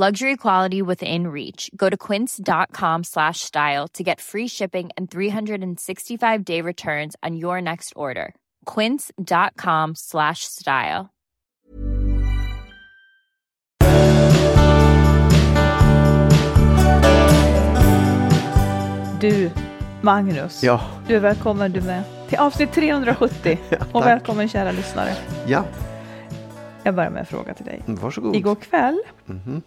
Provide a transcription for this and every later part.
Luxury quality within reach. Go to quince.com slash style to get free shipping and 365 day returns on your next order. Quince.com slash style. Du, Magnus. Ja. Du är välkommen du med till avsnitt 370. Ja, och välkommen kära lyssnare. Ja, Jag börjar med en fråga till dig. varsågod. Igår kväll, Mhm.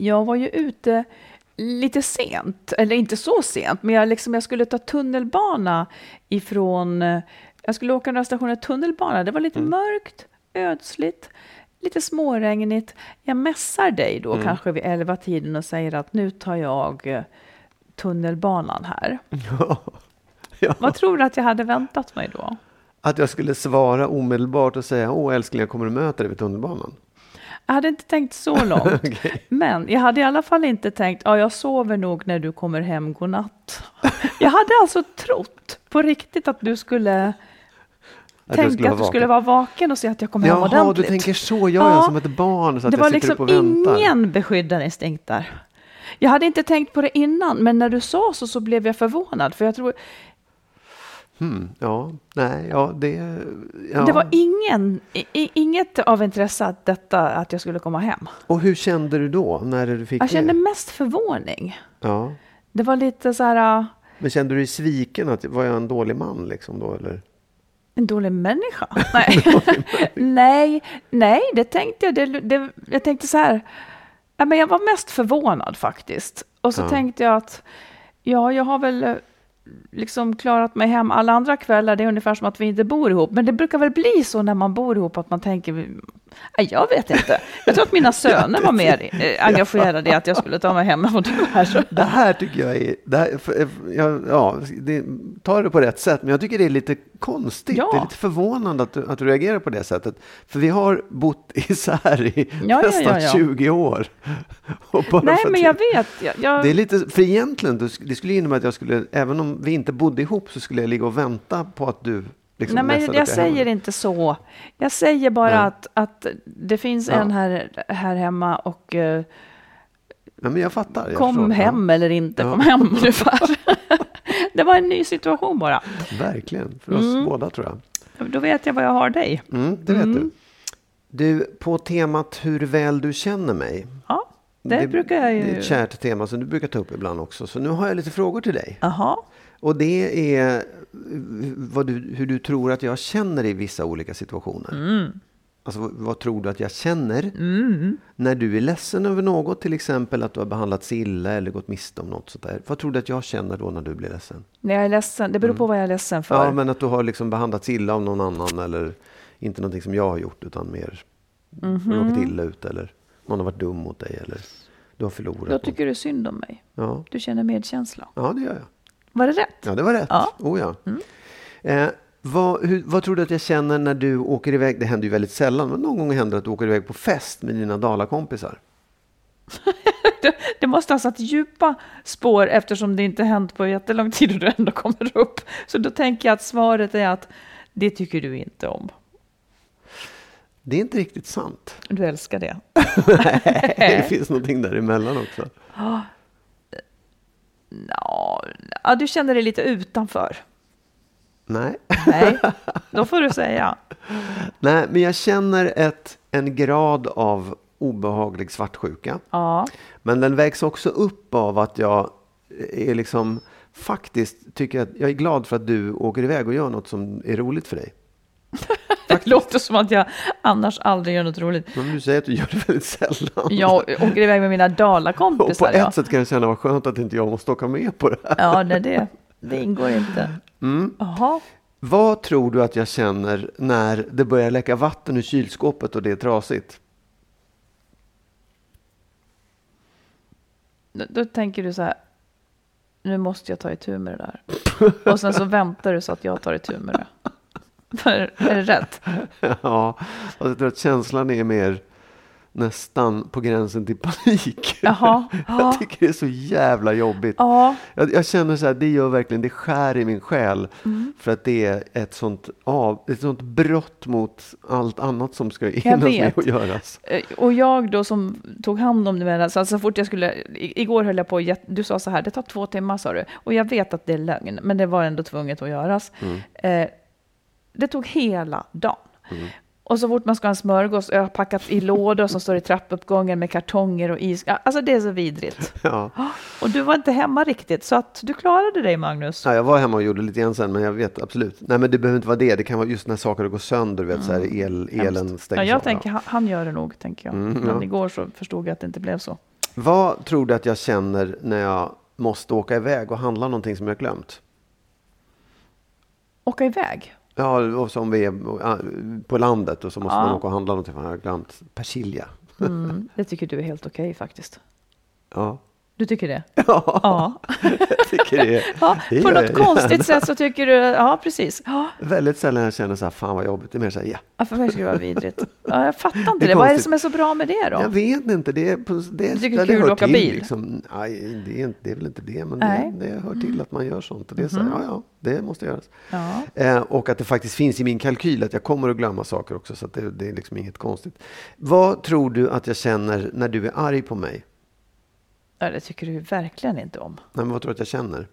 Jag var ju ute lite sent, eller inte så sent, men jag, liksom, jag skulle ta tunnelbana ifrån, jag skulle åka några stationer tunnelbana. Det var lite Mm. mörkt, ödsligt, lite småregnigt. Jag mässar dig då Mm. kanske vid elva tiden och säger att nu tar jag eh, tunnelbanan här. Ja. Ja. Vad tror du att jag hade väntat mig då? Att jag skulle svara omedelbart och säga åh älskling jag kommer att möta dig vid tunnelbanan. Jag hade inte tänkt så långt. Okej. Men jag hade i alla fall inte tänkt, ja jag sover nog när du kommer hem, godnatt. Jag hade alltså trott på riktigt att du skulle Att tänka skulle att du skulle vara vaken och se att jag kom hem Jaha, du ordentligt. tänker så. Jag Ja. är som ett barn så att det jag var liksom upp och väntar. ingen beskyddande instinkt där. Jag hade inte tänkt på det innan, men när du sa så, så blev jag förvånad. För jag tror, Hmm, ja, nej, ja, det... Ja. det var ingen, i, inget av intresse att detta, att jag skulle komma hem. Och hur kände du då när du fick Jag kände det? mest förvåning. Ja. Det var lite så här, Men kände du dig sviken? Att, var jag en dålig man liksom då eller? En dålig människa? Nej, nej, nej, det tänkte jag. Det, det, jag tänkte så här. Men jag var mest förvånad faktiskt. Och så Ja. tänkte jag att ja, jag har väl liksom klarat mig hem alla andra kvällar. Det är ungefär som att vi inte bor ihop. Men det brukar väl bli så när man bor ihop att man tänker, jag vet inte. Jag tror att mina söner var mer eh, engagerade i att jag skulle ta mig hem än vad du är. Det här tycker jag är... Det här, för, jag, ja, det, ta det på rätt sätt, men jag tycker det är lite konstigt. Ja. Det är lite förvånande att du, att du reagerar på det sättet. För vi har bott isär i Ja, ja, nästan ja, ja. 20 år. Och bara Nej, men jag vet. Jag, jag, Det är lite, för egentligen, det skulle innebära att jag skulle, även om vi inte bodde ihop, så skulle jag ligga och vänta på att du liksom Nej, men jag hemma. säger inte så. Jag säger bara Nej. att, att det finns Ja. en här, här hemma och eh, Nej, men jag fattar. Jag kom förstår. hem eller inte Ja. kom hem ungefär. det var en ny situation bara. Ja, verkligen, för oss Mm. båda tror jag. Då vet jag vad jag har dig. Mm, det vet Mm. du. Du, på temat hur väl du känner mig. Ja, det, brukar jag ju. Det är ett kärt tema som du brukar ta upp ibland också. Så nu har jag lite frågor till dig. Jaha. Och det är du, hur du tror att jag känner i vissa olika situationer. Mm. Alltså vad, tror du att jag känner när du är ledsen över något? Till exempel att du har behandlats illa eller gått miste om något sånt där. Vad tror du att jag känner då när du blir ledsen? När jag är ledsen, det beror på vad jag är ledsen för. Mm. Ja, men att du har liksom behandlats illa av någon annan eller inte någonting som jag har gjort utan mer Mhm. råkat illa ut eller någon har varit dum mot dig eller du har förlorat. Då tycker du synd om mig. någon. Du känner medkänsla. Ja, ja, det gör jag. Var det rätt? Ja, det var rätt. Ja. Oh, ja. Eh, vad, hur, vad tror du att jag känner när du åker iväg? Det händer ju väldigt sällan, men någon gång händer det att du åker iväg på fest med dina dalakompisar. det måste ha satt djupa spår eftersom det inte hänt på jättelång tid och du ändå kommer upp. Så då tänker jag att svaret är att det tycker du inte om. Det är inte riktigt sant. Du älskar det. Nej, det finns någonting däremellan också. Ja, ja, du känner dig lite utanför. Nej. Nej, då får du säga. Nej, men jag känner ett, en grad av obehaglig svartsjuka. Ja, Men den vägs också upp av att jag är liksom faktiskt tycker att jag är glad för att du åker iväg och gör något som är roligt för dig. det låter som att jag annars aldrig gör något roligt. Men du säger att du gör det väldigt sällan. Jag åker iväg med mina och på Dala-kompisar. ett Ja, sätt kan jag känna vad skönt att inte jag måste åka med på det här. ja nej, det, det ingår inte. Mm. Jaha. Vad tror du att jag känner när det börjar läcka vatten ur kylskåpet och det är trasigt? Då, då tänker du så här, nu måste jag ta itu med det där. Och sen så väntar du så att jag tar itu med det. För, är det rätt? Ja, och jag tror att känslan är mer nästan på gränsen till panik. Jaha. Ja. Jag tycker det är så jävla jobbigt. Ja, Jag, jag känner så här, det gör verkligen, det skär i min själ. Mm. För att det är ett sånt, av, ett sånt brott mot allt annat som ska hinnas med och göras. Eh, Och jag då som tog hand om det med så, så fort jag skulle, igår höll jag på, du sa så här, det tar två timmar sa du. Och jag vet att det är lögn, men det var ändå tvunget att göras. Eh, det tog hela dagen. Och så fort man ska ha en smörgås, jag har packat i lådor som står i trappuppgången med kartonger och is. Alltså det är så vidrigt. Ja. Och du var inte hemma riktigt, så att du klarade dig Magnus. Ja, jag var hemma och gjorde lite grann sen, men jag vet absolut. Nej, men det behöver inte vara det. Det kan vara just när saker går sönder, du vet, så här, el, elen stängs Mm. Ja, jag av. tänker, han, han gör det nog, tänker jag. Mm, Men ja. igår så förstod jag att det inte blev så. Vad tror du att jag känner när jag måste åka iväg och handla någonting som jag glömt? Åka iväg. Ja, och som vi är på landet och så måste Ja. man åka och handla någonting. Jag har glömt persilja. Mm, det tycker du är helt okej faktiskt. Ja, Du tycker det? ja Ja. jag tycker det. ja det på något konstigt gärna. sätt så tycker du, ja precis. Ja, Väldigt sällan jag känner så här, fan vad jobbigt. Det är mer så här, ja. ja, för mig skulle det vara vidrigt. Ja, jag fattar inte Det det. Vad är det som är så bra med det då? Jag vet inte. Det är, det, Du tycker det är kul att åka till, bil? Liksom. Nej, det är, inte, det är väl inte det. Men Nej. Det, det hör till att man gör sånt. Och det är så här, ja, ja, det måste göras. Ja. Eh, och att det faktiskt finns i min kalkyl att jag kommer att glömma saker också. Så att det, det är liksom inget konstigt. Vad tror du att jag känner när du är arg på mig? Ja, det tycker du verkligen inte om. Nej, men vad tror du att jag känner?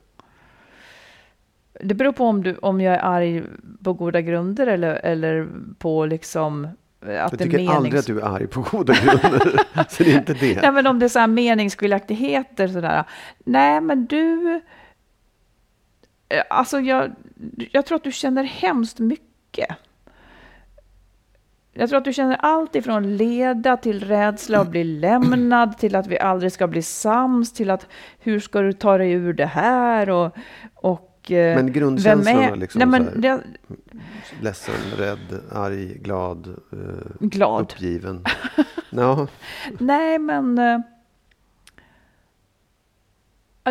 Det beror på om, du, om jag är arg på goda grunder eller, eller på liksom eh, att Jag tycker menings... aldrig att du är arg på goda grunder. så det är inte det. Nej, men om det är så här meningsskiljaktigheter sådär. Nej, men du... Eh, Alltså, jag, jag tror att du känner hemskt mycket. Jag tror att du känner allt ifrån leda till rädsla att bli lämnad, till att vi aldrig ska bli sams, till att hur ska du ta dig ur det här och... och eh, Men grundkänslorna är- liksom Nej, men här. det, Ledsen, rädd, arg, glad, eh, glad. uppgiven. Ja, Nej, men... eh,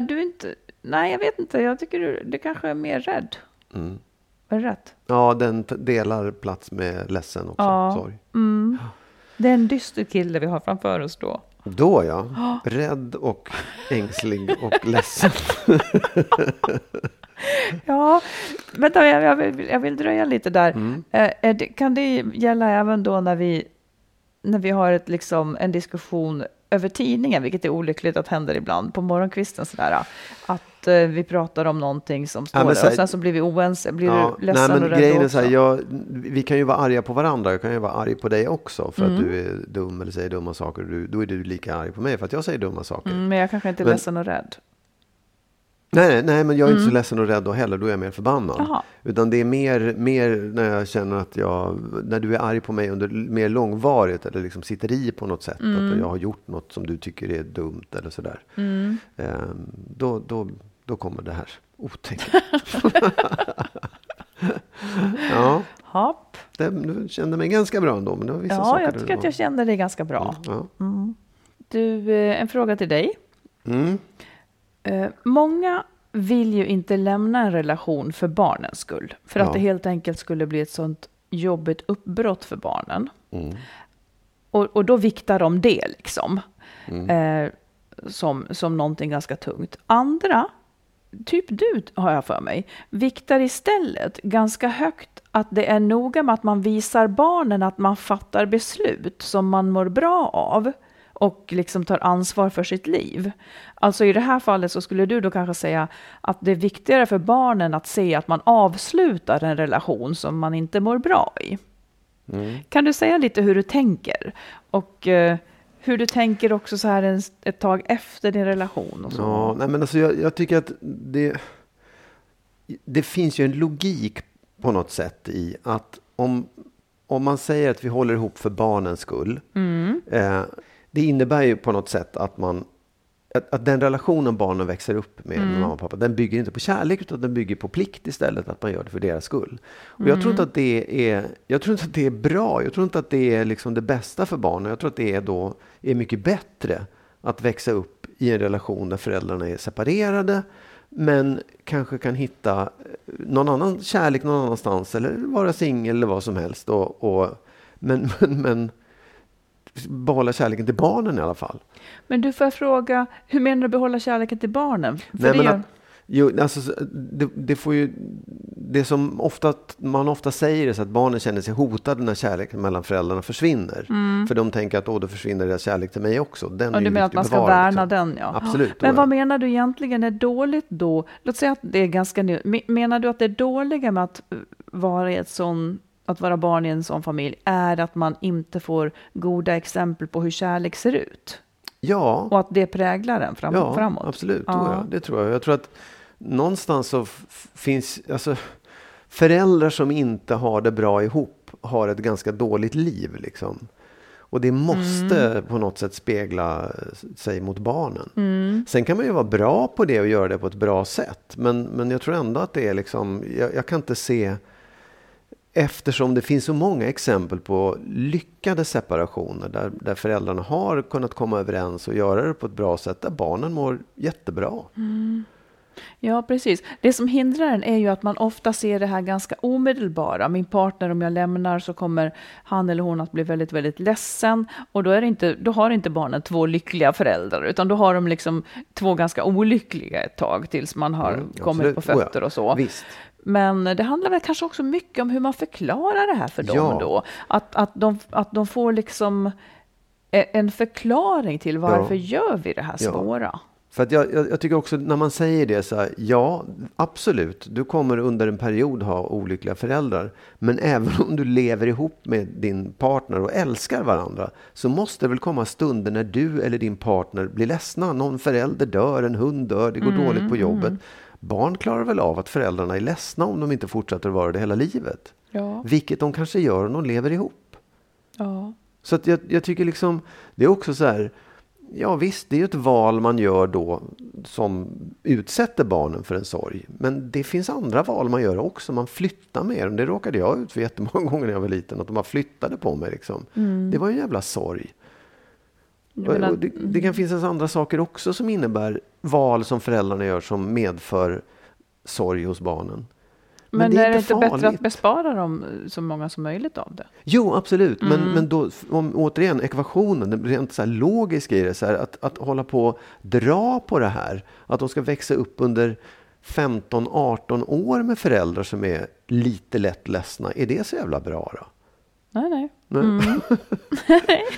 du inte... Nej, jag vet inte. Jag tycker du, du kanske är mer rädd. mm. Är det rätt? ja, den delar plats med ledsen också. Ja. Sorg. Mm. Det är en dyster kille vi har framför oss då. Då ja, rädd och ängslig och ledsen. Ja, vänta, jag, jag, vill, jag vill dröja lite där. Mm. Eh, det, kan det gälla även då när vi, när vi har ett, liksom, en diskussion över tidningen, vilket är olyckligt att händer ibland på morgonkvisten sådär, att eh, vi pratar om någonting som står men där och sen så blir vi oense. Blir Ja, du ledsen nej, men och grejen är så här, jag, vi kan ju vara arga på varandra. Jag kan ju vara arg på dig också för Mm. att du är dum eller säger dumma saker. Du, då är du lika arg på mig för att jag säger dumma saker. Mm, men jag kanske inte är Men- ledsen och rädd. Nej, nej, men jag är inte så ledsen och rädd då heller. Då är jag mer förbannad. Mm. Jaha. Utan det är mer, mer när jag känner att jag, när du är arg på mig under mer långvarigt eller liksom sitter i på något sätt. Mm. Att jag har gjort något som du tycker är dumt eller sådär. Mm. Ehm, då, då, då kommer det här otäckt. ja, Hopp. det, du kände mig ganska bra ändå. Men det var vissa Ja, saker jag tycker att jag kände det ganska bra. Ja. Du, eh, en fråga till dig. Mm. Eh, Många vill ju inte lämna en relation för barnens skull. För att Ja. det helt enkelt skulle bli ett sånt jobbigt uppbrott för barnen. Mm. Och, och då viktar de det liksom. Mm. Eh, som, som någonting ganska tungt. Andra, typ du har jag för mig, viktar istället ganska högt att det är noga med att man visar barnen att man fattar beslut som man mår bra av och liksom tar ansvar för sitt liv. Alltså i det här fallet så skulle du då kanske säga att det är viktigare för barnen att se att man avslutar en relation som man inte mår bra i. Mm. Kan du säga lite hur du tänker? Och uh, hur du tänker också så här en, ett tag efter din relation? Och så. Ja, nej men alltså jag, jag tycker att det, det finns ju en logik på något sätt i att om, om man säger att vi håller ihop för barnens skull. Mm. Eh, det innebär ju på något sätt att man att, att den relationen barnen växer upp med, mm. med mamma och pappa, den bygger inte på kärlek utan den bygger på plikt istället, att man gör det för deras skull. Och mm. jag tror inte att det är, jag tror inte att det är bra, jag tror inte att det är liksom det bästa för barnen. Jag tror att det är då är mycket bättre att växa upp i en relation där föräldrarna är separerade, men kanske kan hitta någon annan kärlek någon annanstans eller vara singel eller vad som helst. Och, och men, men, men behålla kärleken till barnen i alla fall. Men du, får jag fråga, hur menar du behålla kärleken till barnen? För Nej, men att, jo, alltså, det, det, får ju, det som ofta, man ofta säger är att barnen känner sig hotade när kärleken mellan föräldrarna försvinner. Mm. För de tänker att då försvinner deras kärlek till mig också. Den och du menar att man ska bevara, värna liksom. den? Ja. Absolut. Men vad menar du egentligen är dåligt då? Låt säga att det är ganska nytt. Menar du att det är dåliga med att vara i ett sånt att vara barn i en sån familj är att man inte får goda exempel på hur kärlek ser ut. Ja. Och att det präglar en fram ja, framåt. Absolut, ja. det tror jag. Jag tror att någonstans så finns, alltså föräldrar som inte har det bra ihop har ett ganska dåligt liv. Liksom. Och det måste mm. på något sätt spegla sig mot barnen. Mm. Sen kan man ju vara bra på det och göra det på ett bra sätt. Men, men jag tror ändå att det är liksom, jag, jag kan inte se Eftersom det finns så många exempel på lyckade separationer där, där föräldrarna har kunnat komma överens och göra det på ett bra sätt där barnen mår jättebra. Mm. Ja, precis. Det som hindrar en är ju att man ofta ser det här ganska omedelbara. Min partner, om jag lämnar så kommer han eller hon att bli väldigt, väldigt ledsen. Och då, är inte, då har inte barnen två lyckliga föräldrar, utan då har de liksom två ganska olyckliga ett tag tills man har mm, kommit på fötter och så. Visst. Men det handlar väl kanske också mycket om hur man förklarar det här för dem ja. då. Att, att, de, att de får liksom e, en förklaring till varför ja. gör vi det här svåra. Ja. För att jag, jag, jag, tycker också när man säger det så här, ja absolut, du kommer under en period ha olyckliga föräldrar. Men även om du lever ihop med din partner och älskar varandra så måste det väl komma stunder när du eller din partner blir ledsna. Någon förälder dör, en hund dör, det går mm, dåligt på jobbet. Mm. Barn klarar väl av att föräldrarna är ledsna om de inte fortsätter vara det hela livet. Ja. Vilket de kanske gör om de lever ihop. Ja. Så jag, jag tycker liksom, det är också så här, ja visst, det är ett val man gör då som utsätter barnen för en sorg. Men det finns andra val man gör också. Man flyttar med dem. Det råkade jag ut för jättemånga gånger när jag var liten. Att de bara flyttade på mig. Liksom. Mm. Det var en jävla sorg. Det, det, kan finnas andra saker också som innebär val som föräldrarna gör som medför sorg hos barnen. Men, men det är, är det inte farligt. bättre att bespara dem så många som möjligt av det? Jo, absolut. Mm. Men, men då, om, återigen, ekvationen, den rent så här logiska i det, så här, att, att hålla på och dra på det här. Att de ska växa upp under 15-18 år med föräldrar som är lite lätt ledsna. Är det så jävla bra då? Nej, nej. Mm.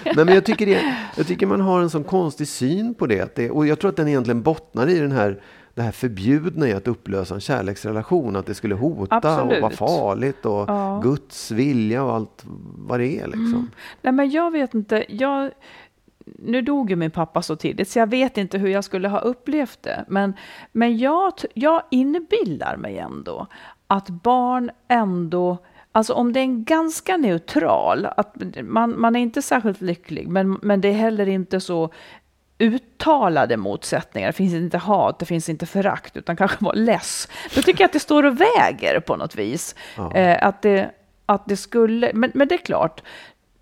nej, men jag tycker, det, jag tycker man har en sån konstig syn på det, det. Och jag tror att den egentligen bottnar i den här det här förbjudna i att upplösa en kärleksrelation, att det skulle hota Absolut. och vara farligt och ja. Guds vilja och allt vad det är. Liksom. Mm. Nej, men jag vet inte. Jag, nu dog ju min pappa så tidigt, så jag vet inte hur jag skulle ha upplevt det. Men, men jag, jag inbillar mig ändå att barn ändå Alltså om det är en ganska neutral, att man, man är inte särskilt lycklig, men, men det är heller inte så uttalade motsättningar. Det finns inte hat, det finns inte förakt, utan kanske bara less. Då tycker jag att det står och väger på något vis. Ja. Eh, att, det, att det skulle, men, men det är klart,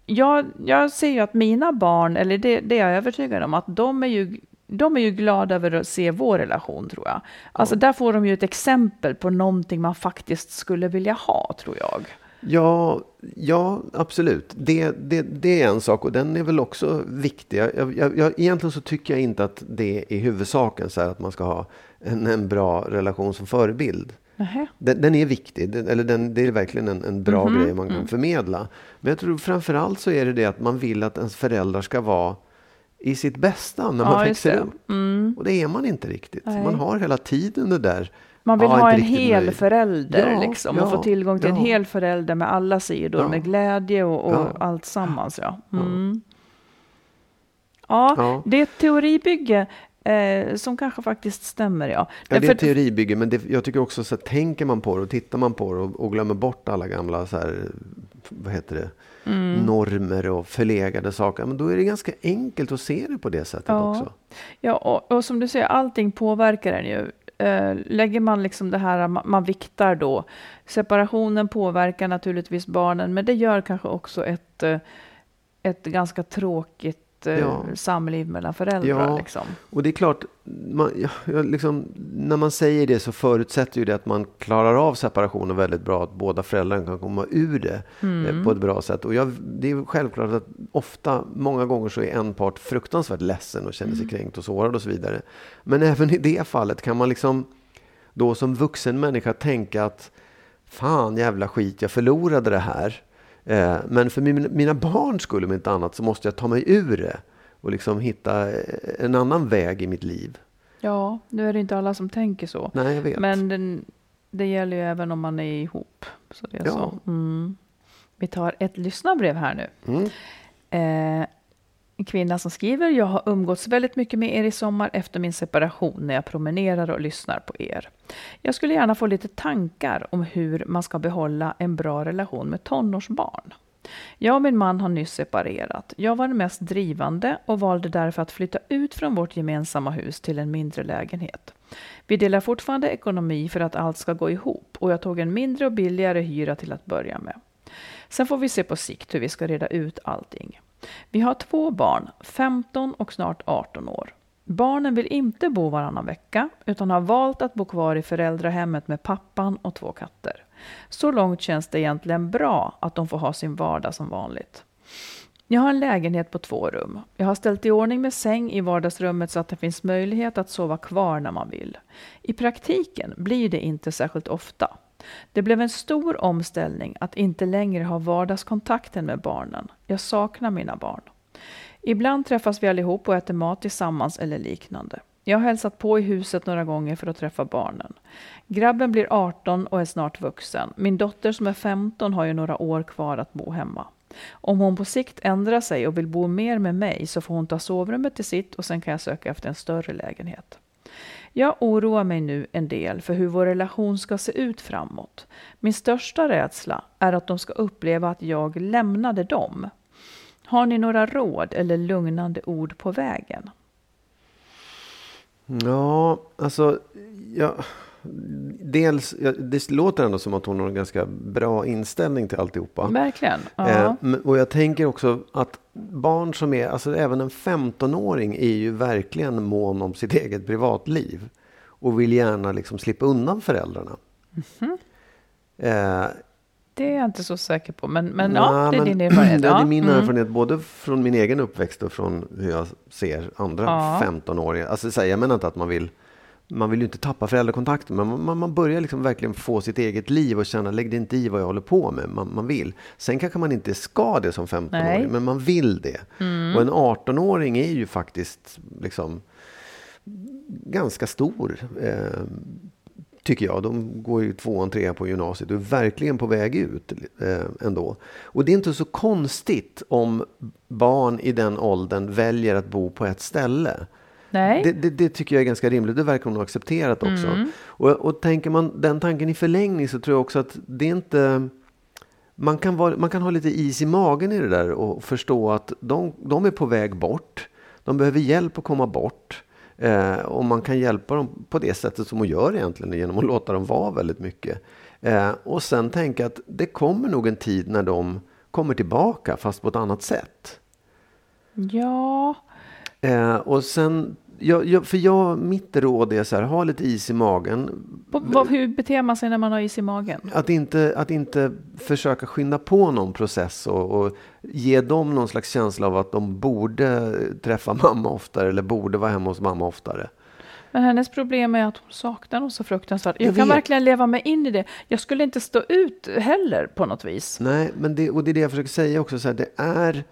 jag, jag ser ju att mina barn, eller det, det är jag övertygad om, att de är ju de är ju glada över att se vår relation, tror jag. Alltså, ja. där får de ju ett exempel på någonting man faktiskt skulle vilja ha, tror jag. Ja, ja absolut. Det, det, det är en sak och den är väl också viktig. Jag, jag, jag, egentligen så tycker jag inte att det är huvudsaken, så här, att man ska ha en, en bra relation som förebild. Den, den, är viktig, den, eller den, det är verkligen en, en bra mm -hmm. grej man kan mm. förmedla. Men jag tror framförallt så är det det att man vill att ens föräldrar ska vara i sitt bästa när man ja, växer upp. Mm. Och det är man inte riktigt. Nej. Man har hela tiden det där man vill ja, ha en hel med. förälder ja, liksom, och få tillgång till en hel förälder med alla sidor, med glädje och, och allt sammans. Ja. Mm. Ja, det är ett teoribygge eh, som kanske faktiskt stämmer. Ja, ja det är ett teoribygge, men det, jag tycker också så att tänker man på det och tittar man på det och, och glömmer bort alla gamla så här, vad heter det, mm. normer och förlegade saker, men då är det ganska enkelt att se det på det sättet ja. också. Ja, och, och, som du säger, allting påverkar en ju. Eh, lägger man liksom det här, man, man viktar då. Separationen påverkar naturligtvis barnen, men det gör kanske också ett, eh, ett ganska tråkigt ja. samliv mellan föräldrar. Ja, liksom. och det är klart, man, liksom, när man säger det så förutsätter ju det att man klarar av separationen väldigt bra, att båda föräldrarna kan komma ur det eh, mm. på ett bra sätt. Och jag, det är självklart att ofta, många gånger så är en part fruktansvärt ledsen och känner sig mm. kränkt och sårad och så vidare. Men även i det fallet kan man liksom då som vuxen människa tänka att fan jävla skit, jag förlorade det här. Eh, men för mina barn skulle om inte annat så måste jag ta mig ur det och liksom hitta en annan väg i mitt liv. Ja, nu är det inte alla som tänker så. Nej, jag vet. Men den, det gäller ju även om man är ihop. Så det är ja. så. Mm. Vi tar ett lyssnarbrev här nu. Mm. Eh, kvinna som skriver, jag har umgåtts väldigt mycket med er i sommar efter min separation när jag promenerar och lyssnar på er. Jag skulle gärna få lite tankar om hur man ska behålla en bra relation med tonårsbarn. Jag och min man har nyss separerat. Jag var den mest drivande och valde därför att flytta ut från vårt gemensamma hus till en mindre lägenhet. Vi delar fortfarande ekonomi för att allt ska gå ihop och jag tog en mindre och billigare hyra till att börja med. Sen får vi se på sikt hur vi ska reda ut allting. Vi har två barn, 15 och snart 18 år. Barnen vill inte bo varannan vecka utan har valt att bo kvar i föräldrahemmet med pappan och två katter. Så långt känns det egentligen bra att de får ha sin vardag som vanligt. Jag har en lägenhet på två rum. Jag har ställt i ordning med säng i vardagsrummet så att det finns möjlighet att sova kvar när man vill. I praktiken blir det inte särskilt ofta. Det blev en stor omställning att inte längre ha vardagskontakten med barnen. Jag saknar mina barn. Ibland träffas vi allihop och äter mat tillsammans eller liknande. Jag har hälsat på i huset några gånger för att träffa barnen. Grabben blir 18 och är snart vuxen. Min dotter som är 15 har ju några år kvar att bo hemma. Om hon på sikt ändrar sig och vill bo mer med mig så får hon ta sovrummet till sitt och sen kan jag söka efter en större lägenhet. Jag oroar mig nu en del för hur vår relation ska se ut framåt. Min största rädsla är att de ska uppleva att jag lämnade dem. Har ni några råd eller lugnande ord på vägen? Ja, alltså... Ja, dels, det låter ändå som att hon har en ganska bra inställning till alltihopa. Verkligen. Eh, och jag tänker också att barn som är, alltså även en 15-åring är ju verkligen mån om sitt eget privatliv. Och vill gärna liksom slippa undan föräldrarna. Mm -hmm. eh, det är jag inte så säker på, men, men nej, ja, det är men, din erfarenhet. Det är min mm. erfarenhet både från min egen uppväxt och från hur jag ser andra ja. 15-åringar. Alltså, jag menar inte att man vill man vill ju inte tappa föräldrakontakten, men man, man, börjar liksom verkligen få sitt eget liv och känna, lägg det inte i vad jag håller på med. Man, man vill. Sen kanske man inte ska det som 15-åring, men man vill det. Mm. Och en 18-åring är ju faktiskt liksom ganska stor. Eh, tycker jag. De går ju tvåan, trean på gymnasiet och är verkligen på väg ut eh, ändå. Och det är inte så konstigt om barn i den åldern väljer att bo på ett ställe. Nej. Det, det, det, tycker jag är ganska rimligt. Det verkar hon ha accepterat också. Mm. Och, och tänker man den tanken i förlängning så tror jag också att det är inte... Man kan, vara, man kan ha lite is i magen i det där och förstå att de, de är på väg bort. De behöver hjälp att komma bort. Eh, och man kan hjälpa dem på det sättet som hon gör egentligen genom att låta dem vara väldigt mycket. Eh, och sen tänka att det kommer nog en tid när de kommer tillbaka fast på ett annat sätt. Ja, Eh, och sen jag, jag, för jag, mitt råd är så här, ha lite is i magen. Vad, hur beter man sig när man har is i magen? Att inte, att inte försöka skynda på någon process och, och ge dem någon slags känsla av att de borde träffa mamma oftare eller borde vara hemma hos mamma oftare. Men hennes problem är att hon saknar honom så fruktansvärt. Jag, Jag kan verkligen leva mig in i det. Jag skulle inte stå ut heller på något vis. Nej, men det, och det är det jag försöker säga också. Så här, det är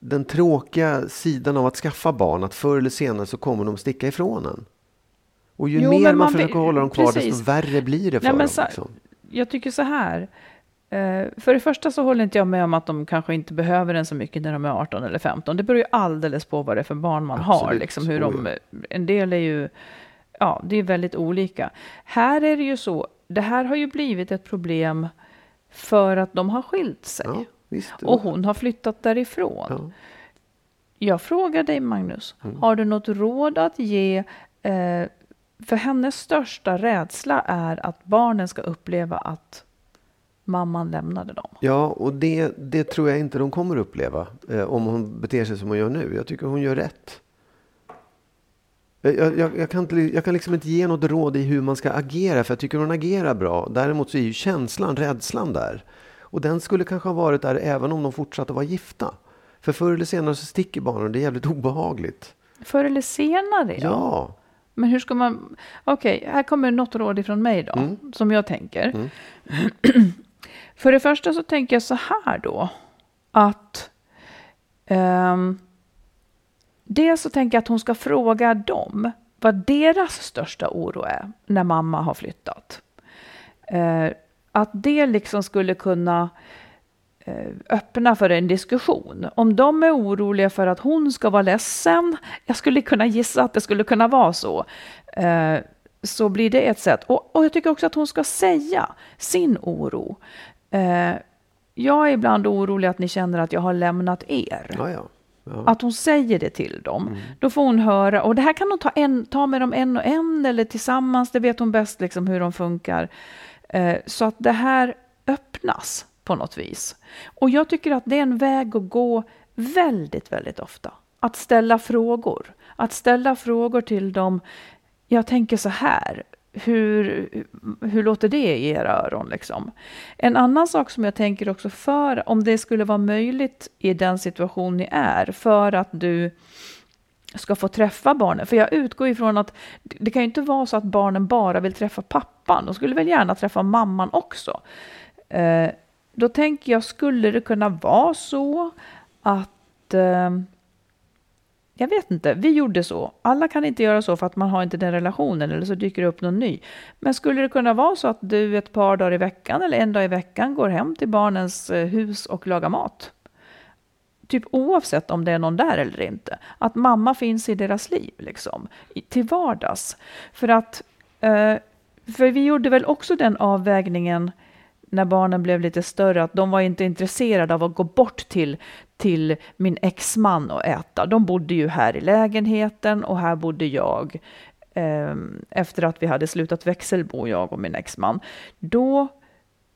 den tråkiga sidan av att skaffa barn. Att förr eller senare så kommer de sticka ifrån en. Och ju Jo, mer man, man försöker hålla dem kvar, precis. desto värre blir det för Nej, dem. så- Liksom. Jag tycker så här. Eh, för det första så håller inte jag med om att de kanske inte behöver den så mycket när de är 18 eller 15. Det beror ju alldeles på vad det är för barn man har. Absolut, Liksom hur så de, en del är ju, ja, det är väldigt olika. Här är det ju så, det här har ju blivit ett problem för att de har skilt sig. Ja, visst. Och hon har flyttat därifrån. Ja. Jag frågar dig Magnus, Mm. har du något råd att ge? Eh, för hennes största rädsla är att barnen ska uppleva att mamman lämnade dem. Ja, och det, det tror jag inte de kommer uppleva eh, om hon beter sig som hon gör nu. Jag tycker hon gör rätt. Jag, jag, jag, jag, kan inte, jag kan liksom inte ge något råd i hur man ska agera, för jag tycker hon agerar bra. Däremot så är ju känslan, rädslan där. Och den skulle kanske ha varit där även om de fortsatte vara gifta. För förr eller senare så sticker barnen det är jävligt obehagligt. Förr eller senare, ja. Ja, Men hur ska man... Okej, här kommer något råd ifrån mig då, Mm. som jag tänker. För det första så tänker jag så här då, att... Um, dels så tänker jag att hon ska fråga dem vad deras största oro är när mamma har flyttat. Eh, att det liksom skulle kunna eh, öppna för en diskussion. Om de är oroliga för att hon ska vara ledsen, jag skulle kunna gissa att det skulle kunna vara så, eh, så blir det ett sätt. Och, och jag tycker också att hon ska säga sin oro. Eh, jag är ibland orolig att ni känner att jag har lämnat er. ja, ja. ja. Att hon säger det till dem. Då får hon höra, och det här kan hon ta, en, ta med dem en och en eller tillsammans, det vet hon bäst liksom hur de funkar. Eh, så att det här öppnas på något vis. Och jag tycker att det är en väg att gå väldigt, väldigt ofta. Att ställa frågor. Att ställa frågor till dem. Jag tänker så här. Hur, hur låter det i era öron? Liksom? En annan sak som jag tänker också för, om det skulle vara möjligt i den situation ni är, för att du ska få träffa barnen. För jag utgår ifrån att det kan ju inte vara så att barnen bara vill träffa pappan. De skulle väl gärna träffa mamman också. Eh, då tänker jag, skulle det kunna vara så att eh, jag vet inte, vi gjorde så. Alla kan inte göra så för att man har inte den relationen eller så dyker det upp någon ny. Men skulle det kunna vara så att du ett par dagar i veckan eller en dag i veckan går hem till barnens eh, hus och lagar mat? Typ oavsett om det är någon där eller inte. Att mamma finns i deras liv liksom, i- till vardags. För att, eh, för vi gjorde väl också den avvägningen när barnen blev lite större, att de var inte intresserade av att gå bort till, till min exman och äta. De bodde ju här i lägenheten och här bodde jag eh, efter att vi hade slutat växelbo, jag och min exman. Då,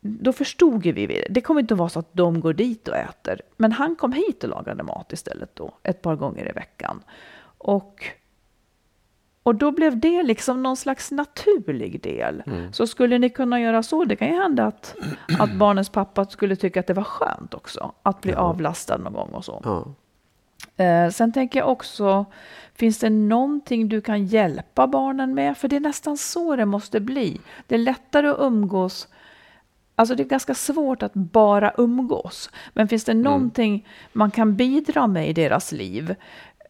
då förstod ju vi det. Det kommer inte att vara så att de går dit och äter. Men han kom hit och lagade mat istället då, ett par gånger i veckan. Och och då blev det liksom någon slags naturlig del. Så skulle ni kunna göra så, det kan ju hända att, att barnens pappa skulle tycka att det var skönt också, att bli avlastad någon gång och så. ja. Eh, sen tänker jag också, finns det någonting du kan hjälpa barnen med? För det är nästan så det måste bli. Det är lättare att umgås Alltså det är ganska svårt att bara umgås. Men finns det någonting man kan bidra med i deras liv,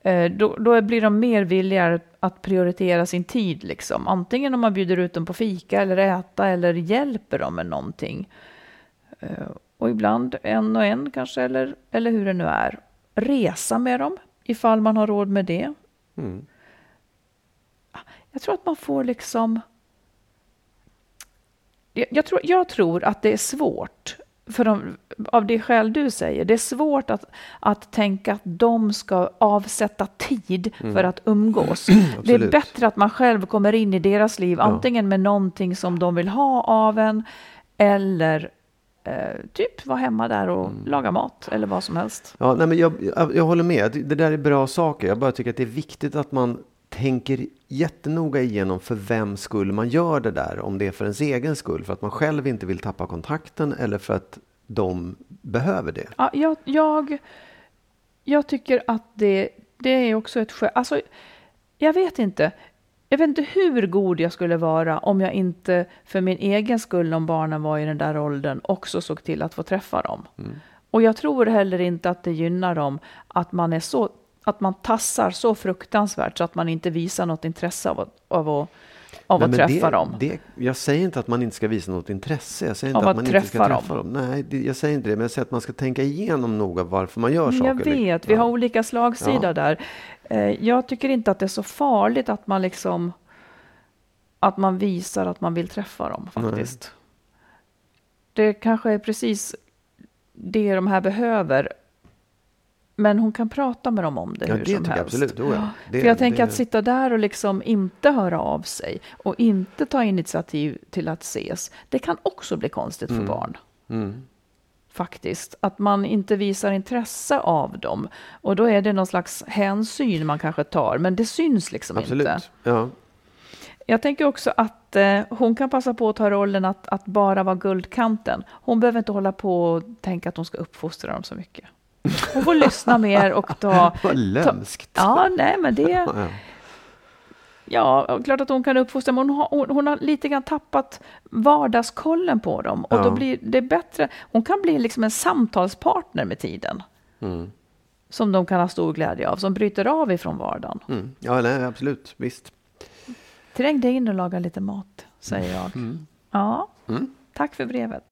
eh, då, då blir de mer villiga att prioritera sin tid. Liksom. Antingen om man bjuder ut dem på fika eller äta eller hjälper dem med någonting. Eh, Och ibland en och en kanske, eller, eller hur det nu är. Resa med dem, ifall man har råd med det. Mm. Jag tror att man får liksom... Jag, jag, tror, jag tror att det är svårt, för de, av det skäl du säger, det är svårt att, att tänka att de ska avsätta tid för att umgås. det är Mm. Bättre att man själv kommer in i deras liv, antingen med någonting som de vill ha av en, eller eh, typ vara hemma där och Mm. laga mat, eller vad som helst. Ja, nej, men jag, jag, jag håller med. Det där är bra saker. Jag bara tycker att det är viktigt att man tänker jättenoga igenom för vem skull man gör det där. Om det är för ens egen skull, för att man själv inte vill tappa kontakten eller för att de behöver det. Ja, jag, jag, jag tycker att det, det är också ett skäl. Alltså, jag vet inte. Jag vet inte hur god jag skulle vara om jag inte för min egen skull, om barnen var i den där åldern, också såg till att få träffa dem. Mm. Och jag tror heller inte att det gynnar dem att man är så att man tassar så fruktansvärt så att man inte visar något intresse av, av att av Nej, att träffa det, dem. Det, jag säger inte att man inte ska visa något intresse. Jag säger inte att, att, man inte ska träffa dem. dem. Nej, det, jag säger inte det. Men jag säger att man ska tänka igenom noga varför man gör saker. Jag vet, vi har olika slagsida ja. där. Eh, jag tycker inte att det är så farligt att man liksom att man visar att man vill träffa dem faktiskt. Nej. Det kanske är precis det de här behöver. Men hon kan prata med dem om det ja, hur det som helst. Absolut. Oh ja. det, För jag tänker det... att sitta där och liksom inte höra av sig och inte ta initiativ till att ses. Det kan också bli konstigt mm. för barn. Mm. Faktiskt. Att man inte visar intresse av dem. Och då är det någon slags hänsyn man kanske tar. Men det syns liksom absolut. inte. Ja. Jag tänker också att eh, hon kan passa på att ta rollen att, att bara vara guldkanten. Hon behöver inte hålla på och tänka att hon ska uppfostra dem så mycket. Hon får lyssna mer och ta... Vad lömskt. Ja, nej men det... Ja, klart att hon kan uppfostra, men hon har, hon, hon har lite grann tappat vardagskollen på dem. Och ja. då blir det bättre. Hon kan bli liksom en samtalspartner med tiden. Mm. Som de kan ha stor glädje av, som bryter av ifrån vardagen. Mm. Ja, nej, absolut, visst. Träng dig in och laga lite mat, säger jag. Mm. Ja, mm. tack för brevet.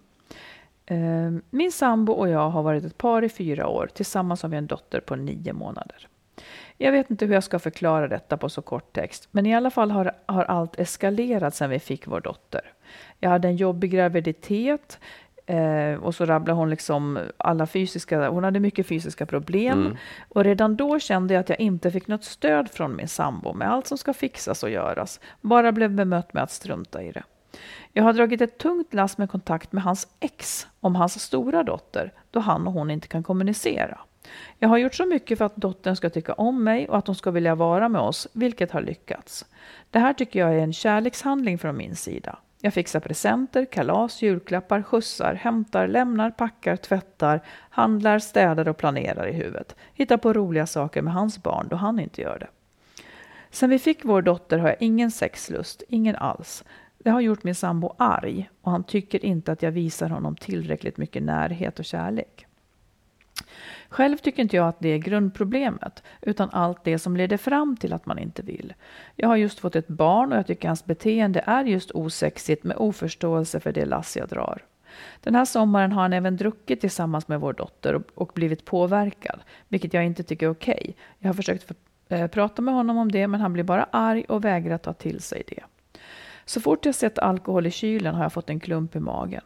Eh, min sambo och jag har varit ett par i fyra år. Tillsammans har vi en dotter på nio månader. Jag vet inte hur jag ska förklara detta på så kort text, men i alla fall har, har allt eskalerat sedan vi fick vår dotter. Jag hade en jobbig graviditet eh, och så rabblade hon liksom alla fysiska, hon hade mycket fysiska problem. Mm. Och redan då kände jag att jag inte fick något stöd från min sambo med allt som ska fixas och göras. Bara blev bemött med att strunta i det. Jag har dragit ett tungt lass med kontakt med hans ex om hans stora dotter, då han och hon inte kan kommunicera. Jag har gjort så mycket för att dottern ska tycka om mig och att hon ska vilja vara med oss, vilket har lyckats. Det här tycker jag är en kärlekshandling från min sida. Jag fixar presenter, kalas, julklappar, skjutsar, hämtar, lämnar, packar, tvättar, handlar, städar och planerar i huvudet. Hittar på roliga saker med hans barn då han inte gör det. Sen vi fick vår dotter har jag ingen sexlust, ingen alls. Det har gjort min sambo arg och han tycker inte att jag visar honom tillräckligt mycket närhet och kärlek. Själv tycker inte jag att det är grundproblemet, utan allt det som leder fram till att man inte vill. Jag har just fått ett barn och jag tycker hans beteende är just osexigt med oförståelse för det lass jag drar. Den här sommaren har han även druckit tillsammans med vår dotter och, blivit påverkad, vilket jag inte tycker är okej. Okay. Jag har försökt eh, prata med honom om det, men han blir bara arg och vägrar ta till sig det. Så fort jag sett alkohol i kylen har jag fått en klump i magen.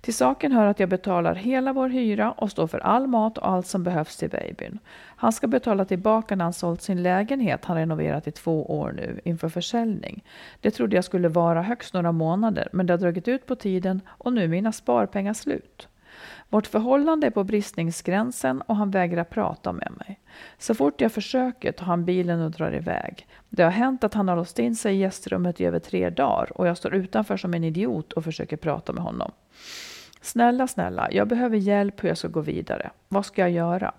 Till saken hör att jag betalar hela vår hyra och står för all mat och allt som behövs till babyn. Han ska betala tillbaka när han sålt sin lägenhet han renoverat i två år nu inför försäljning. Det trodde jag skulle vara högst några månader men det har dragit ut på tiden och nu är mina sparpengar slut. Vårt förhållande är på bristningsgränsen och han vägrar prata med mig. Så fort jag försöker tar han bilen och drar iväg. Det har hänt att han har låst in sig i gästrummet i över tre dagar och jag står utanför som en idiot och försöker prata med honom. Snälla, snälla, jag behöver hjälp hur jag ska gå vidare. Vad ska jag göra?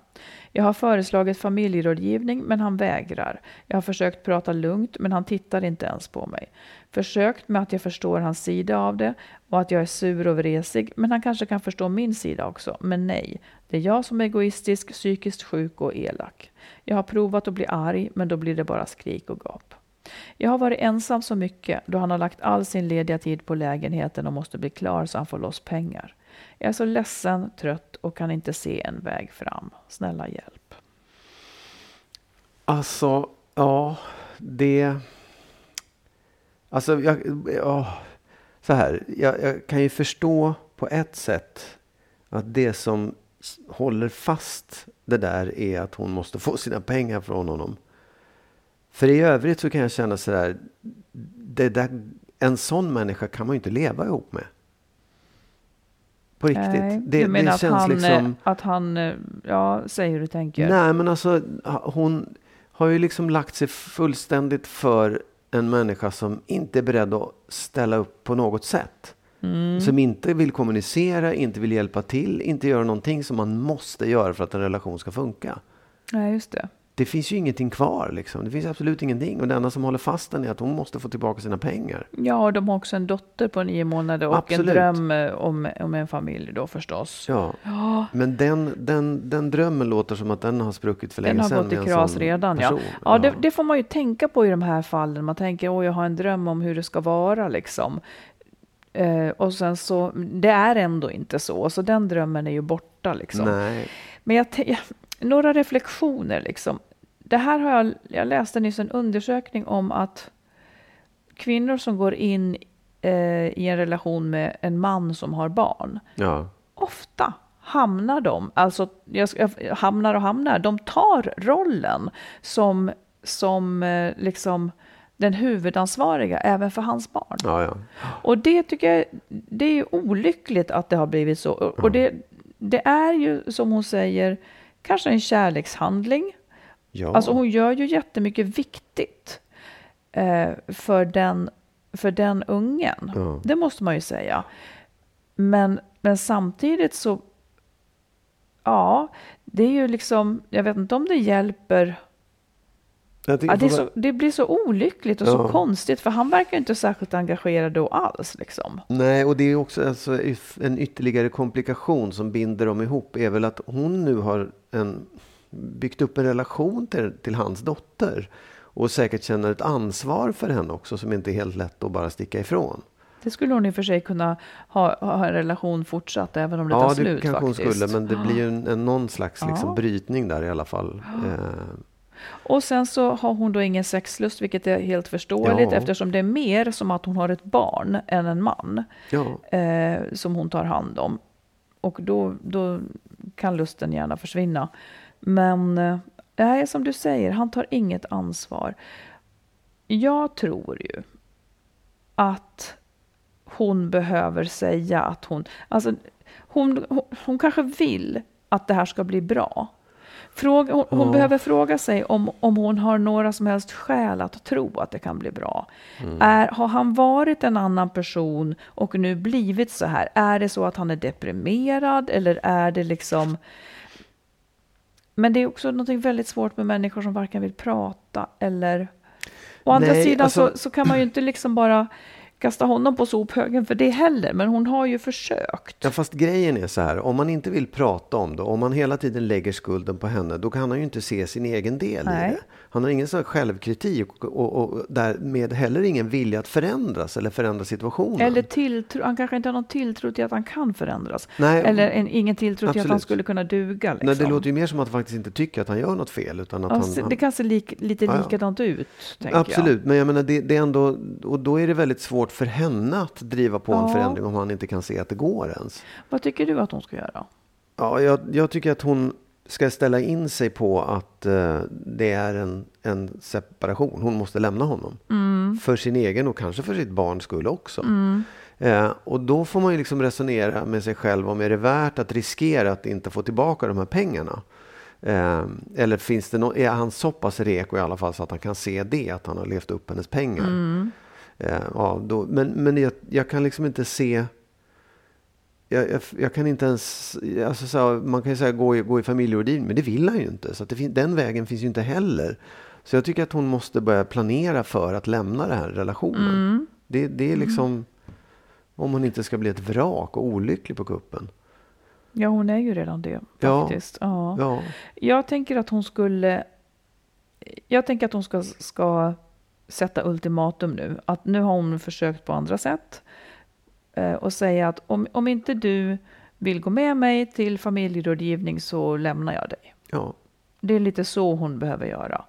Jag har föreslagit familjerådgivning, men han vägrar. Jag har försökt prata lugnt, men han tittar inte ens på mig. Försökt med att jag förstår hans sida av det och att jag är sur och vresig, men han kanske kan förstå min sida också. Men nej, det är jag som är egoistisk, psykiskt sjuk och elak. Jag har provat att bli arg, men då blir det bara skrik och gap. Jag har varit ensam så mycket då han har lagt all sin lediga tid på lägenheten och måste bli klar så han får loss pengar. Jag är så ledsen, trött och kan inte se en väg fram. Snälla hjälp. Alltså, ja, det... Alltså, jag, ja, så här. Jag, jag kan ju förstå på ett sätt att det som håller fast det där är att hon måste få sina pengar från honom. För i övrigt så kan jag känna sådär, det där, en sån människa kan man ju inte leva ihop med. På riktigt. Nej, det, du menar det att, han, liksom... att han, ja, säger hur du tänker? Nej, men alltså hon har ju liksom lagt sig fullständigt för en människa som inte är beredd att ställa upp på något sätt. Mm. Som inte vill kommunicera, inte vill hjälpa till, inte göra någonting som man måste göra för att en relation ska funka. Nej, just det det finns ju ingenting kvar. Liksom. Det finns absolut ingenting. Och det enda som håller fast den är att hon måste få tillbaka sina pengar. Ja, och de har också en dotter på nio månader och absolut. en dröm eh, om, om en familj då förstås. Ja, ja. men den, den, den drömmen låter som att den har spruckit för länge sedan. Den har gått i kras redan, ja. Ja, det, det, får man ju tänka på i de här fallen. Man tänker, åh, jag har en dröm om hur det ska vara liksom. Eh, och sen så, det är ändå inte så. Så den drömmen är ju borta liksom. Nej. Men jag, några reflektioner. Liksom. Det här har jag, jag läste nyss en undersökning om att kvinnor som går in eh, i en relation med en man som har barn, ja. ofta hamnar de, alltså jag, jag, hamnar och hamnar, de tar rollen som, som eh, liksom den huvudansvariga även för hans barn. Ja, ja. Och det tycker jag, det är olyckligt att det har blivit så. Och det, det är ju som hon säger, kanske en kärlekshandling. Ja. Alltså hon gör ju jättemycket viktigt eh, för, den, för den ungen. Ja. Det måste man ju säga. Men, men samtidigt så, ja, det är ju liksom, jag vet inte om det hjälper Ja, det, så, det, blir så olyckligt och ja. så konstigt för han verkar inte särskilt engagerad då alls. Liksom. Nej, och det är också alltså, en ytterligare komplikation som binder dem ihop är väl att hon nu har en, byggt upp en relation till, till hans dotter och säkert känner ett ansvar för henne också som inte är helt lätt att bara sticka ifrån. Det skulle hon i och för sig kunna ha, ha en relation fortsatt även om det ja, tar slut. Ja, det kanske faktiskt. hon skulle, men det blir ju en, en någon slags liksom, brytning där i alla fall. Eh, och sen så har hon då ingen sexlust, vilket är helt förståeligt ja. eftersom det är mer som att hon har ett barn än en man ja. eh, som hon tar hand om. Och då, då kan lusten gärna försvinna. Men eh, som du säger, han tar inget ansvar. Jag tror ju att hon behöver säga att hon... Alltså, hon, hon, hon kanske vill att det här ska bli bra. Fråga, hon, hon behöver fråga sig om, om hon har några som helst skäl att tro att det kan bli bra. Mm. Är, har han varit en annan person och nu blivit så här? Är det så att han är deprimerad eller är det liksom... Men det är också något väldigt svårt med människor som varken vill prata eller... Å andra Nej, sidan alltså... så, så kan man ju inte liksom bara kasta honom på sophögen för det heller, men hon har ju försökt. Ja, fast grejen är så här, om man inte vill prata om det, om man hela tiden lägger skulden på henne, då kan han ju inte se sin egen del Nej. i det. Han har ingen sån självkritik och, och, och därmed heller ingen vilja att förändras eller förändra situationen. Eller tilltro, han kanske inte har någon tilltro till att han kan förändras. Nej, Eller en, ingen tilltro till att han Absolut. skulle kunna duga. Liksom. Nej, det låter ju mer som att han faktiskt inte tycker att han gör något fel. Utan att Ja, han, det kan se lik, lite Ja, likadant ut, Absolut, men jag menar det, det är ändå, och då är det väldigt svårt för henne att driva på en Ja. förändring om han inte kan se att det går ens. jag. Vad tycker du att hon ska göra? Ja, jag, jag tycker att hon ska ställa in sig på att eh, det är en, en separation. Hon måste lämna honom. För sin egen och kanske för sitt barns skull också. Eh, och då får man ju liksom resonera med sig själv om är det värt att riskera att inte få tillbaka de här pengarna. Eh, eller finns det no- är han så pass reko i alla fall så att han kan se det, att han har levt upp hennes pengar. Eh, ja, då, men men jag, jag kan liksom inte se jag, jag, jag kan inte ens, alltså så här, man kan ju säga gå i, gå i familjerådgivning, men det vill han ju inte. Så att det fin, den vägen finns ju inte heller. Så jag tycker att hon måste börja planera för att lämna den här relationen. Det, det är liksom, om hon inte ska bli ett vrak och olycklig på kuppen. Ja, hon är ju redan det Ja. faktiskt. Ja. Ja, Jag tänker att hon skulle... Jag tänker att hon ska, ska sätta ultimatum nu. Att nu har hon försökt på andra sätt. Eh, och säga att om, om inte du vill gå med mig till familjerådgivning så lämnar jag dig. ja. Det är lite så hon behöver göra.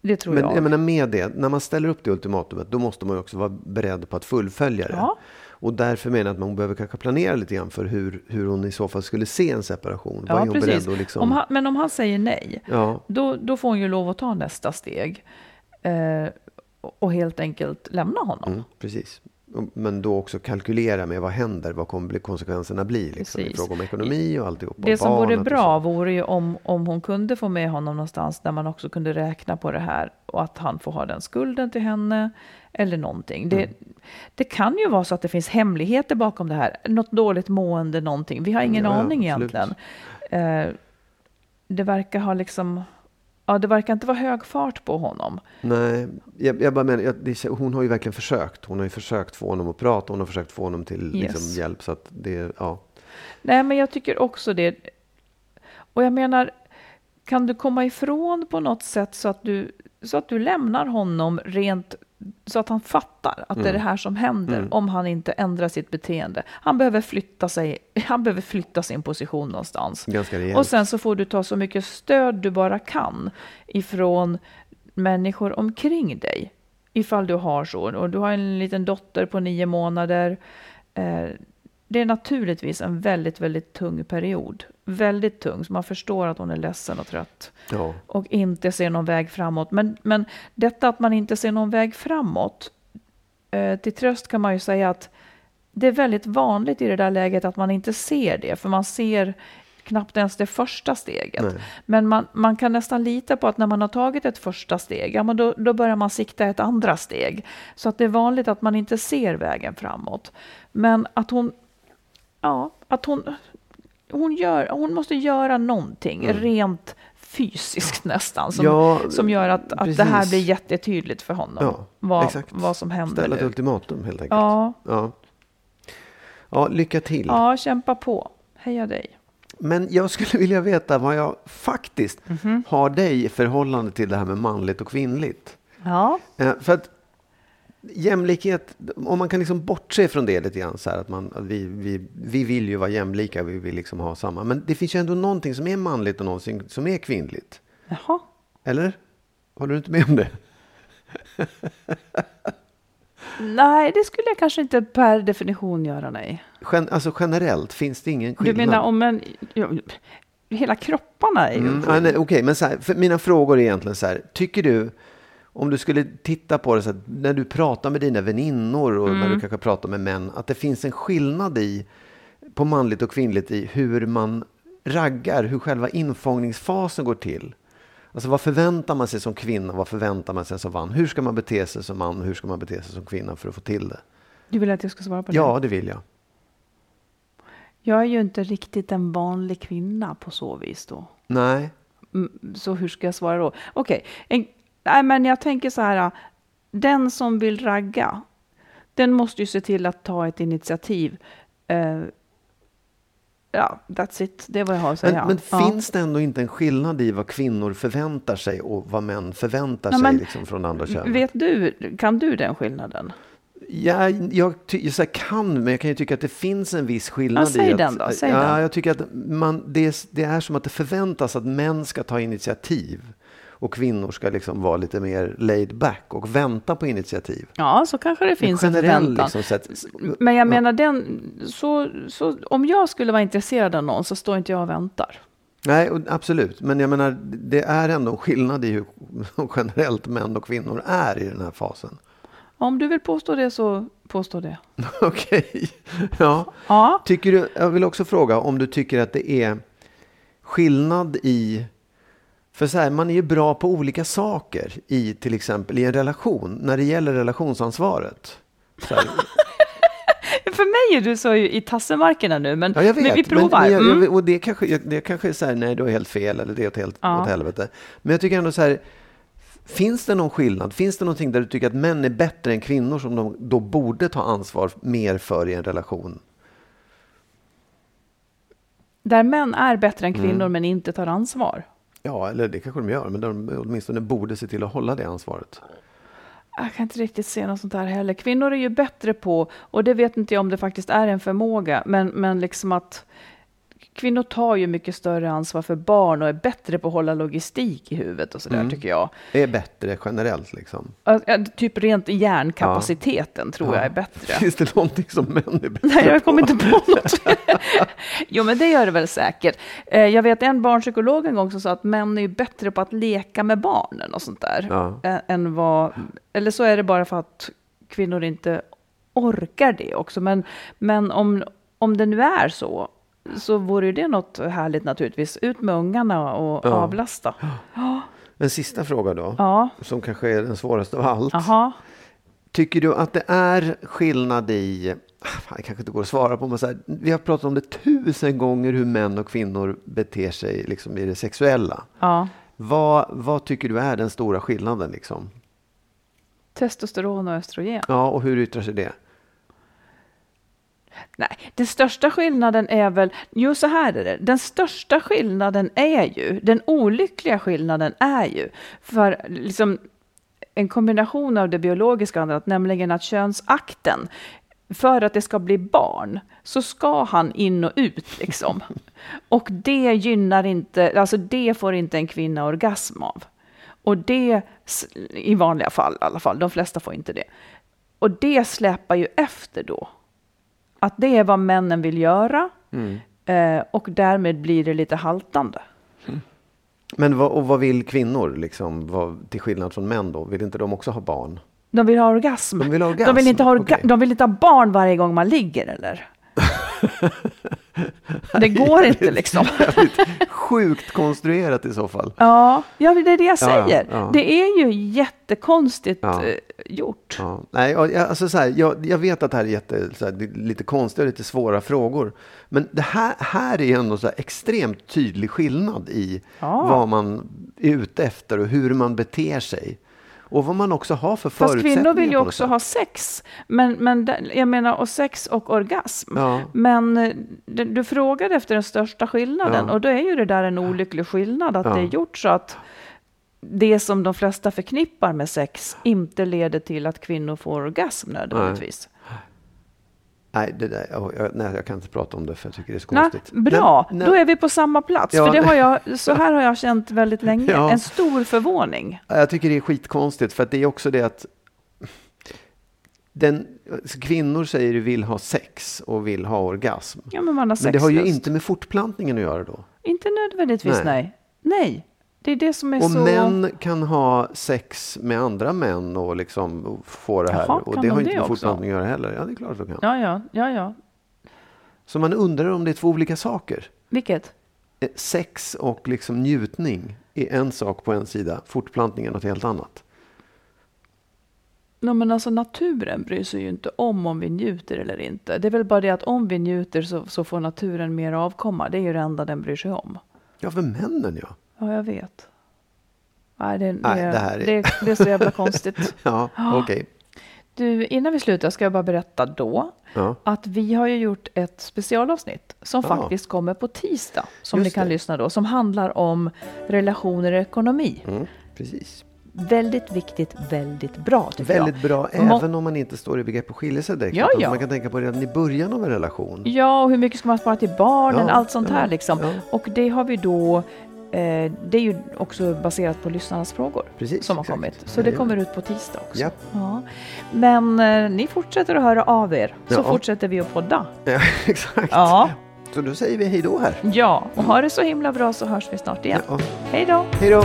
Det tror Men jag. jag menar med det, när man ställer upp det ultimatumet, då måste man också vara beredd på att fullfölja det. Ja. Och därför menar jag att man behöver kanske planera lite grann för hur, hur hon i så fall skulle se en separation. Vad är ja, hon precis. beredd att liksom... om han, men om han säger nej, Ja, då, då får hon ju lov att ta nästa steg. Eh, och helt enkelt lämna honom. mm, precis. Men då också kalkylera med vad händer, vad kommer konsekvenserna bli liksom, i fråga om ekonomi och alltihop. Det som vore bra vore ju om, om hon kunde få med honom någonstans där man också kunde räkna på det här och att han får ha den skulden till henne eller någonting. Det, Mm. det kan ju vara så att det finns hemligheter bakom det här. Något dåligt mående, någonting. Vi har ingen ja, aning absolut. egentligen. Eh, det verkar ha liksom... Ja, det verkar inte vara hög fart på honom. Nej, jag, jag bara menar, jag, hon har ju verkligen försökt. Hon har ju försökt få honom att prata, hon har försökt få honom till liksom, Yes. hjälp. Så att det, ja. Nej, men jag tycker också det. Och jag menar, kan du komma ifrån på något sätt så att du, så att du lämnar honom rent så att han fattar att det är det här som händer om han inte ändrar sitt beteende. Han behöver flytta sig, han behöver flytta sin position någonstans. Och sen så får du ta så mycket stöd du bara kan ifrån människor omkring dig. Ifall du har så. Och du har en liten dotter på nio månader. Eh, det är naturligtvis en väldigt, väldigt tung period. Väldigt tung, så man förstår att hon är ledsen och trött Ja. och inte ser någon väg framåt. Men, men detta att man inte ser någon väg framåt, eh, till tröst kan man ju säga att det är väldigt vanligt i det där läget att man inte ser det, för man ser knappt ens det första steget. Nej. Men man, man kan nästan lita på att när man har tagit ett första steg, ja, men då, då börjar man sikta ett andra steg. Så att det är vanligt att man inte ser vägen framåt. Men att hon, ja, att hon, hon, gör, hon måste göra någonting rent fysiskt nästan, som, Mm. Ja, som gör att, att det här blir jättetydligt för honom. Ja, vad, exakt. vad som händer Ställa ett nu. ultimatum helt enkelt. Ja, Ja. ja, lycka till. ja, kämpa på. Heja dig. Men jag skulle vilja veta vad jag faktiskt Mhm. har dig i förhållande till det här med manligt och kvinnligt. Ja, Eh, för att jämlikhet, om man kan liksom bortse från det lite grann så här att, man, att vi, vi, vi vill ju vara jämlika, vi vill liksom ha samma. Men det finns ju ändå någonting som är manligt och någonting som är kvinnligt. jaha. Eller? Håller du inte med om det? Nej, det skulle jag kanske inte per definition göra, nej. Gen, alltså generellt finns det ingen Du skillnad. menar om en... Ja, hela kropparna är ju... Mm, Okej, men så här, mina frågor är egentligen så här. Tycker du, om du skulle titta på det så här, när du pratar med dina väninnor och när du kanske pratar med män, att det finns en skillnad i, på manligt och kvinnligt i hur man raggar, hur själva infångningsfasen går till. Alltså vad förväntar man sig som kvinna, vad förväntar man sig som man? Hur ska man bete sig som man hur ska man bete sig som kvinna för att få till det? Du vill att jag ska svara på det? Ja, det vill jag. Jag är ju inte riktigt en vanlig kvinna på så vis då. Nej, Mm, Så hur ska jag svara då? Okej, en- nej men jag tänker så här. Den som vill ragga, Den måste ju se till att ta ett initiativ. Eh, ja, that's it. Det är vad jag har att säga. Men, men ja. finns det ändå inte en skillnad i vad kvinnor förväntar sig och vad män förväntar Ja, sig men liksom, från andra könet? Vet du, kan du den skillnaden? Ja, jag, jag här kan, men jag kan ju tycka att det finns en viss skillnad Ja, säg i att... den då, säg ja, den. Jag tycker att man, det, är, det är som att det förväntas att män ska ta initiativ och kvinnor ska liksom vara lite mer laid back och vänta på initiativ. Ja, så kanske det finns en förväntan. liksom sätt. Men jag Ja. menar, den, så, så, om jag skulle vara intresserad av någon så står inte jag och väntar. Nej, absolut. Men jag menar, det är ändå en skillnad i hur generellt män och kvinnor är i den här fasen. Om du vill påstå det så påstå det. Okej. Ja. Ja, Tycker du, jag vill också fråga om du tycker att det är skillnad i... För så här, man är ju bra på olika saker i till exempel i en relation, när det gäller relationsansvaret. För mig är du så i tassemarkerna nu, men, ja, jag vet. men vi provar. Men, jag, Mm. jag, och det kanske, det kanske är så här, nej du har helt fel eller det är åt, helt, Ja. åt helvete. Men jag tycker ändå så här, finns det någon skillnad? Finns det någonting där du tycker att män är bättre än kvinnor som de då borde ta ansvar mer för i en relation? Där män är bättre än kvinnor Mm. men inte tar ansvar. Ja, eller det kanske de gör, men de åtminstone borde se till att hålla det ansvaret. Jag kan inte riktigt se något sånt här heller. Kvinnor är ju bättre på, och det vet inte jag om det faktiskt är en förmåga, men, men liksom att kvinnor tar ju mycket större ansvar för barn och är bättre på att hålla logistik i huvudet och sådär Mm. tycker jag. är bättre generellt liksom. Äh, Typ rent hjärnkapaciteten tror jag Ja. är bättre. Finns det någonting som män är bättre Nej, jag kommer inte på något. jo, men det gör det väl säkert. Eh, Jag vet en barnpsykolog en gång som sa att män är bättre på att leka med barnen och sånt där. Ja. ä- Än vad, eller så är det bara för att kvinnor inte orkar det också. Men, men om, om det nu är så, så vore det något härligt naturligtvis. Ut med ungarna och Ja. avlasta. En sista fråga då, Ja, som kanske är den svåraste av allt. aha. Tycker du att det är skillnad i, fan, det kanske inte går att svara på, men så här, vi har pratat om det tusen gånger hur män och kvinnor beter sig liksom, i det sexuella. Ja. Vad, vad tycker du är den stora skillnaden? Liksom? Testosteron och östrogen. Ja, och hur yttrar sig det? Nej, den största skillnaden är väl, jo så här är det, den största skillnaden är ju, den olyckliga skillnaden är ju, för liksom en kombination av det biologiska och annat, nämligen att könsakten, för att det ska bli barn, så ska han in och ut liksom. Och det gynnar inte, alltså det får inte en kvinna orgasm av. Och det, i vanliga fall i alla fall, de flesta får inte det. Och det släpar ju efter då. Att det är vad männen vill göra eh, och därmed blir det lite haltande. Men vad, och vad vill kvinnor, liksom, vad, till skillnad från män då? Vill inte de också ha barn? De vill ha orgasm. De vill ha De vill orgasm, inte ha, orga- okej. de vill inte ha barn varje gång man ligger eller? Det går inte liksom. Sjukt konstruerat i så fall. Ja, ja, det är det jag Ja, ja, säger. ja. Det är ju jättekonstigt Ja. eh, gjort. Nej, alltså så här, jag, jag vet att det här är jätte, så här, lite konstiga och lite svåra frågor. Men det här, här är ändå så extremt tydlig skillnad i vad man är ute efter och hur man beter sig. Och vad man också har för Fast förutsättningar. kvinnor vill ju också ha sex. Men, men jag menar, och sex och orgasm. Ja. Men eh, du, du frågade efter den största skillnaden Ja. och då är ju det där en olycklig skillnad. Att Ja. det är gjort så att det som de flesta förknippar med sex inte leder till att kvinnor får orgasm nödvändigtvis. Nej, det där, jag, jag, nej, jag kan inte prata om det för jag tycker det är så Nej, konstigt. bra, Nej, nej. då är vi på samma plats. Ja. För det har jag, så här har jag känt väldigt länge. Ja. En stor förvåning. Jag tycker det är skitkonstigt för det är också det att den, kvinnor säger ju vill ha sex och vill ha orgasm. Ja, men man har Men det har ju inte med fortplantningen att göra då. Inte nödvändigtvis, Nej. nej. Nej, det är det som är Och så... män kan ha sex med andra män och liksom få det här. Jaha, och det de har inte det med fortplantning att göra heller. Ja, det är klart att de kan. Ja, ja, ja, ja. Så man undrar om det är två olika saker. Vilket? Eh, Sex och liksom njutning är en sak på en sida. Fortplantning är något helt annat. No, men alltså naturen bryr sig ju inte om om vi njuter eller inte. Det är väl bara det att om vi njuter så, så får naturen mer avkomma. Det är ju det enda den bryr sig om. Ja, för männen ja. Ja, jag vet. Nej, det, det, Nej, det här är- det, det är så jävla konstigt. Ja, okej. Du, innan vi slutar ska jag bara berätta då Ja. att vi har ju gjort ett specialavsnitt som Ja. faktiskt kommer på tisdag, som Just ni kan det. lyssna då, som handlar om relationer och ekonomi. Mm, precis. Väldigt viktigt, väldigt bra tycker Väldigt bra, Må- även om man inte står i begrepp att skilja sig direkt. Ja, ja. Man kan tänka på redan i början av en relation. Ja, och hur mycket ska man spara till barnen, Ja, allt sånt här liksom. Och det har vi då, det är ju också baserat på lyssnarnas frågor Precis, som har exakt. kommit. Så det kommer ut på tisdag också. Ja. Ja. Men eh, ni fortsätter att höra av er, så Ja. fortsätter vi att podda. Ja, exakt. Ja. Så då säger vi hej då här. Ja, och ha det så himla bra så hörs vi snart igen. Ja. Hej då! Hej då!